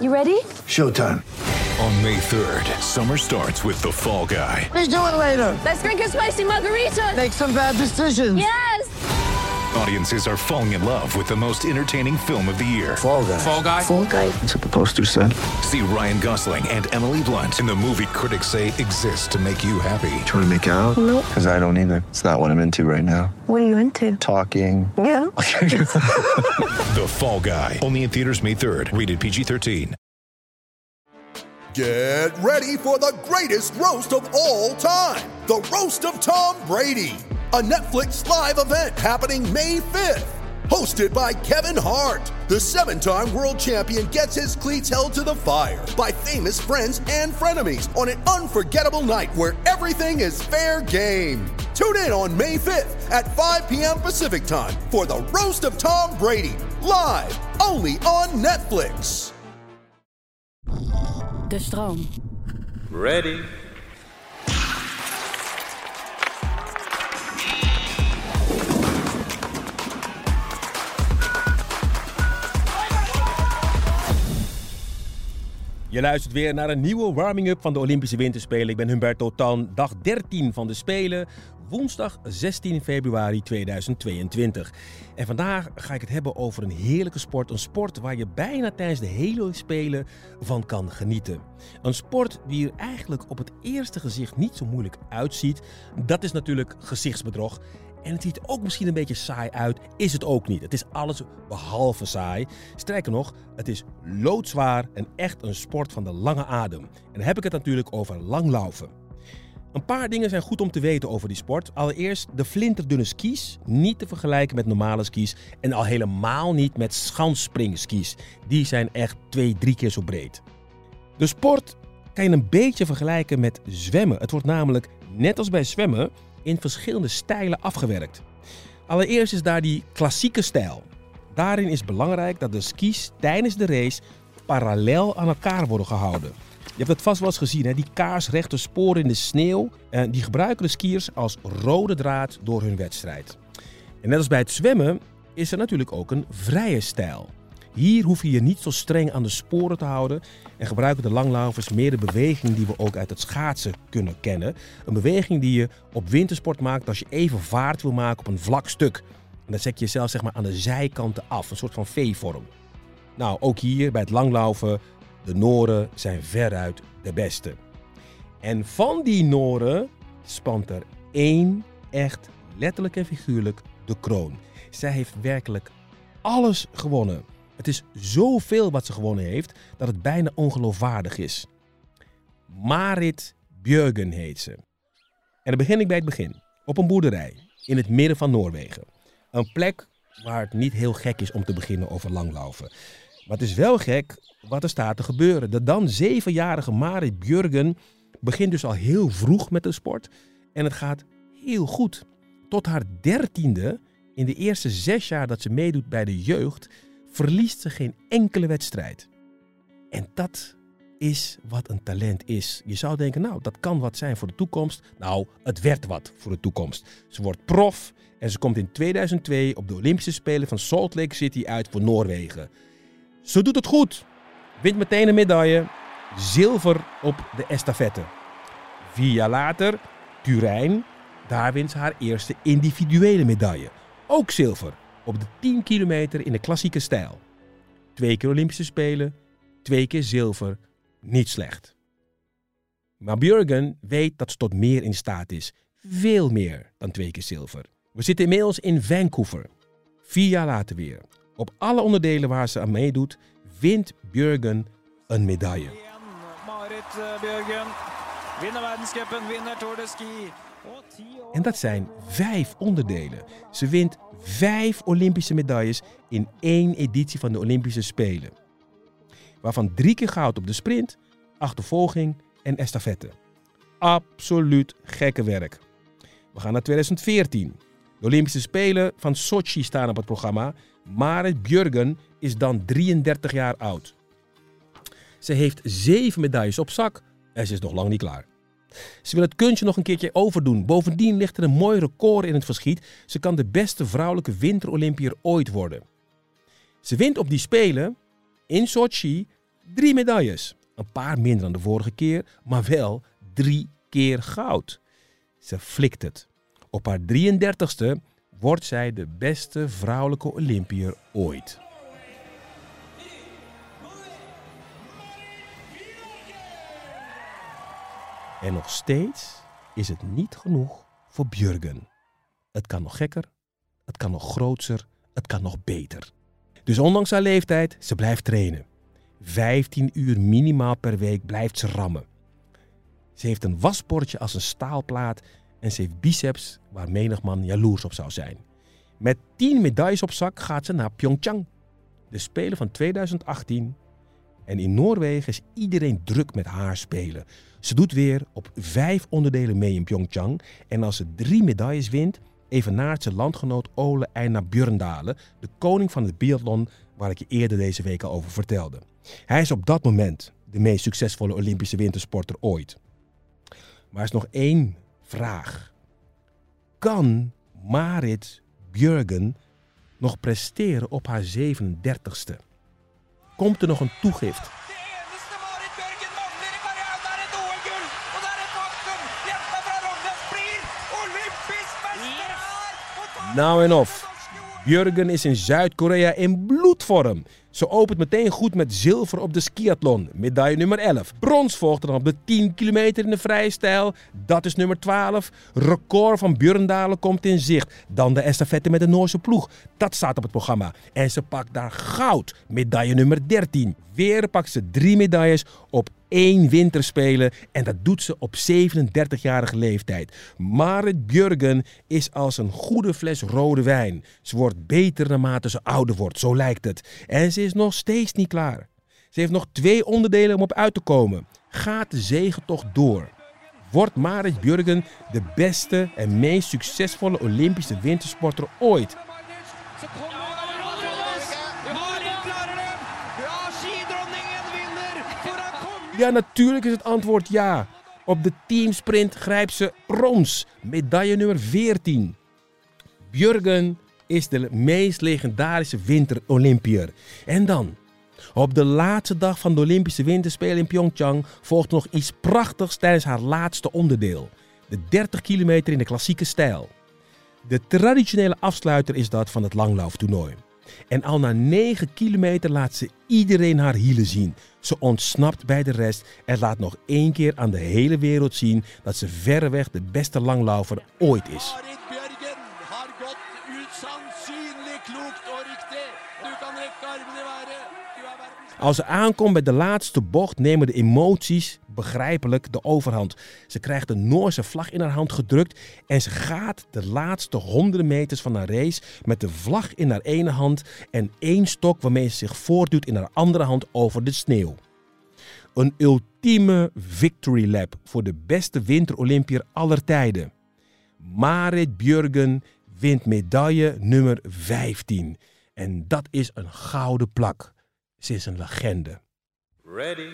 You ready? Showtime. On May 3rd, summer starts with The Fall Guy. Let's do it later. Let's drink a spicy margarita. Make some bad decisions. Yes. Audiences are falling in love with the most entertaining film of the year. Fall guy. Fall guy. Fall guy. That's what the poster said. See Ryan Gosling and Emily Blunt in the movie critics say exists to make you happy. Trying to make it out? Nope. Because I don't either. It's not what I'm into right now. What are you into? Talking. Yeah. The Fall Guy. Only in theaters May 3rd. Rated PG-13. Get ready for the greatest roast of all time the Roast of Tom Brady, a Netflix live event happening May 5th. Hosted by Kevin Hart, the seven time world champion gets his cleats held to the fire by famous friends and frenemies on an unforgettable night where everything is fair game. Tune in on May 5th at 5 p.m. Pacific time for the Roast of Tom Brady, live only on Netflix. De stroom. Ready. Je luistert weer naar een nieuwe warming-up van de Olympische Winterspelen. Ik ben Humberto Tan, dag 13 van de Spelen, woensdag 16 februari 2022. En vandaag ga ik het hebben over een heerlijke sport. Een sport waar je bijna tijdens de hele Spelen van kan genieten. Een sport die er eigenlijk op het eerste gezicht niet zo moeilijk uitziet. Dat is natuurlijk gezichtsbedrog. En het ziet ook misschien een beetje saai uit. Is het ook niet. Het is alles behalve saai. Sterker nog, het is loodzwaar en echt een sport van de lange adem. En dan heb ik het natuurlijk over langlaufen. Een paar dingen zijn goed om te weten over die sport. Allereerst de flinterdunne skis. Niet te vergelijken met normale skis. En al helemaal niet met schansspringskis. Die zijn echt twee, drie keer zo breed. De sport kan je een beetje vergelijken met zwemmen. Het wordt namelijk, net als bij zwemmen, in verschillende stijlen afgewerkt. Allereerst is daar die klassieke stijl. Daarin is belangrijk dat de skis tijdens de race parallel aan elkaar worden gehouden. Je hebt het vast wel eens gezien, hè? die kaarsrechte sporen in de sneeuw. En die gebruiken de skiers als rode draad door hun wedstrijd. En net als bij het zwemmen is er natuurlijk ook een vrije stijl. Hier hoef je je niet zo streng aan de sporen te houden en gebruiken de langlaufers meer de beweging die we ook uit het schaatsen kunnen kennen. Een beweging die je op wintersport maakt als je even vaart wil maken op een vlak stuk. En dan zet je jezelf zeg maar aan de zijkanten af, een soort van V-vorm. Nou, ook hier bij het langlaufen, de Noren zijn veruit de beste. En van die Noren spant er één echt letterlijk en figuurlijk de kroon. Zij heeft werkelijk alles gewonnen. Het is zoveel wat ze gewonnen heeft dat het bijna ongeloofwaardig is. Marit Björgen heet ze. En dan begin ik bij het begin. Op een boerderij in het midden van Noorwegen. Een plek waar het niet heel gek is om te beginnen over langlaufen. Het is wel gek wat er staat te gebeuren. De dan zevenjarige Marit Björgen begint dus al heel vroeg met de sport. En het gaat heel goed. Tot haar dertiende, in de eerste zes jaar dat ze meedoet bij de jeugd, verliest ze geen enkele wedstrijd. En dat is wat een talent is. Je zou denken, nou, dat kan wat zijn voor de toekomst. Nou, het werd wat voor de toekomst. Ze wordt prof en ze komt in 2002 op de Olympische Spelen van Salt Lake City uit voor Noorwegen. Ze doet het goed. Wint meteen een medaille. Zilver op de estafette. Vier jaar later, Turijn. Daar wint ze haar eerste individuele medaille. Ook zilver op de 10 kilometer in de klassieke stijl. Twee keer Olympische Spelen, twee keer zilver, niet slecht. Maar Björgen weet dat ze tot meer in staat is. Veel meer dan twee keer zilver. We zitten inmiddels in Vancouver. Vier jaar later weer. Op alle onderdelen waar ze aan meedoet, wint Björgen een medaille. Marit eh, Bjørgen verdenscupen, vinner Tour de Ski. En dat zijn vijf onderdelen. Ze wint vijf Olympische medailles in één editie van de Olympische Spelen. Waarvan drie keer goud op de sprint, achtervolging en estafette. Absoluut gekke werk. We gaan naar 2014. De Olympische Spelen van Sochi staan op het programma. Marit Björgen is dan 33 jaar oud. Ze heeft zeven medailles op zak en ze is nog lang niet klaar. Ze wil het kunstje nog een keertje overdoen. Bovendien ligt er een mooi record in het verschiet. Ze kan de beste vrouwelijke winterolympier ooit worden. Ze wint op die Spelen in Sochi Drie medailles. Een paar minder dan de vorige keer, maar wel drie keer goud. Ze flikt het. Op haar 33ste wordt zij de beste vrouwelijke Olympiër ooit. En nog steeds is het niet genoeg voor Björgen. Het kan nog gekker, het kan nog groter, het kan nog beter. Dus ondanks haar leeftijd, ze blijft trainen. 15 uur minimaal per week blijft ze rammen. Ze heeft een wasbordje als een staalplaat en ze heeft biceps waar menig man jaloers op zou zijn. Met 10 medailles op zak gaat ze naar Pyeongchang, de Spelen van 2018. En in Noorwegen is iedereen druk met haar spelen. Ze doet weer op vijf onderdelen mee in Pyeongchang. En als ze drie medailles wint, evenaart ze landgenoot Ole Einar Björndalen, de koning van het biathlon waar ik je eerder deze week al over vertelde. Hij is op dat moment de meest succesvolle Olympische wintersporter ooit. Maar er is nog één vraag. Kan Marit Björgen nog presteren op haar 37ste? Komt er nog een toegift? Nou en of. Björgen is in Zuid-Korea in bloedvorm. Ze opent meteen goed met zilver op de skiathlon, medaille nummer 11. Brons volgt dan op de 10 kilometer in de vrije stijl, dat is nummer 12. Record van Björndalen komt in zicht. Dan de estafette met de Noorse ploeg, dat staat op het programma. En ze pakt daar goud, medaille nummer 13. Weer pakt ze drie medailles op één winterspelen en dat doet ze op 37-jarige leeftijd. Marit Björgen is als een goede fles rode wijn. Ze wordt beter naarmate ze ouder wordt, zo lijkt het. En ze is nog steeds niet klaar. Ze heeft nog twee onderdelen om op uit te komen. Gaat de zegentocht door? Wordt Marit Björgen de beste en meest succesvolle Olympische wintersporter ooit? Ja, natuurlijk is het antwoord ja. Op de teamsprint grijpt ze brons, medaille nummer 14. Björgen is de meest legendarische winter-Olympiër. En dan, op de laatste dag van de Olympische Winterspelen in Pyeongchang volgt nog iets prachtigs tijdens haar laatste onderdeel. De 30 kilometer in de klassieke stijl. De traditionele afsluiter is dat van het langlauftoernooi. En al na 9 kilometer laat ze iedereen haar hielen zien. Ze ontsnapt bij de rest en laat nog één keer aan de hele wereld zien dat ze verreweg de beste langlaufer ooit is. Als ze aankomt bij de laatste bocht nemen de emoties begrijpelijk de overhand. Ze krijgt de Noorse vlag in haar hand gedrukt en ze gaat de laatste honderden meters van haar race met de vlag in haar ene hand en één stok waarmee ze zich voortduwt in haar andere hand over de sneeuw. Een ultieme victory lap voor de beste winterolympiër aller tijden. Marit Björgen wint medaille nummer 15. En dat is een gouden plak. Ze is een legende. Ready.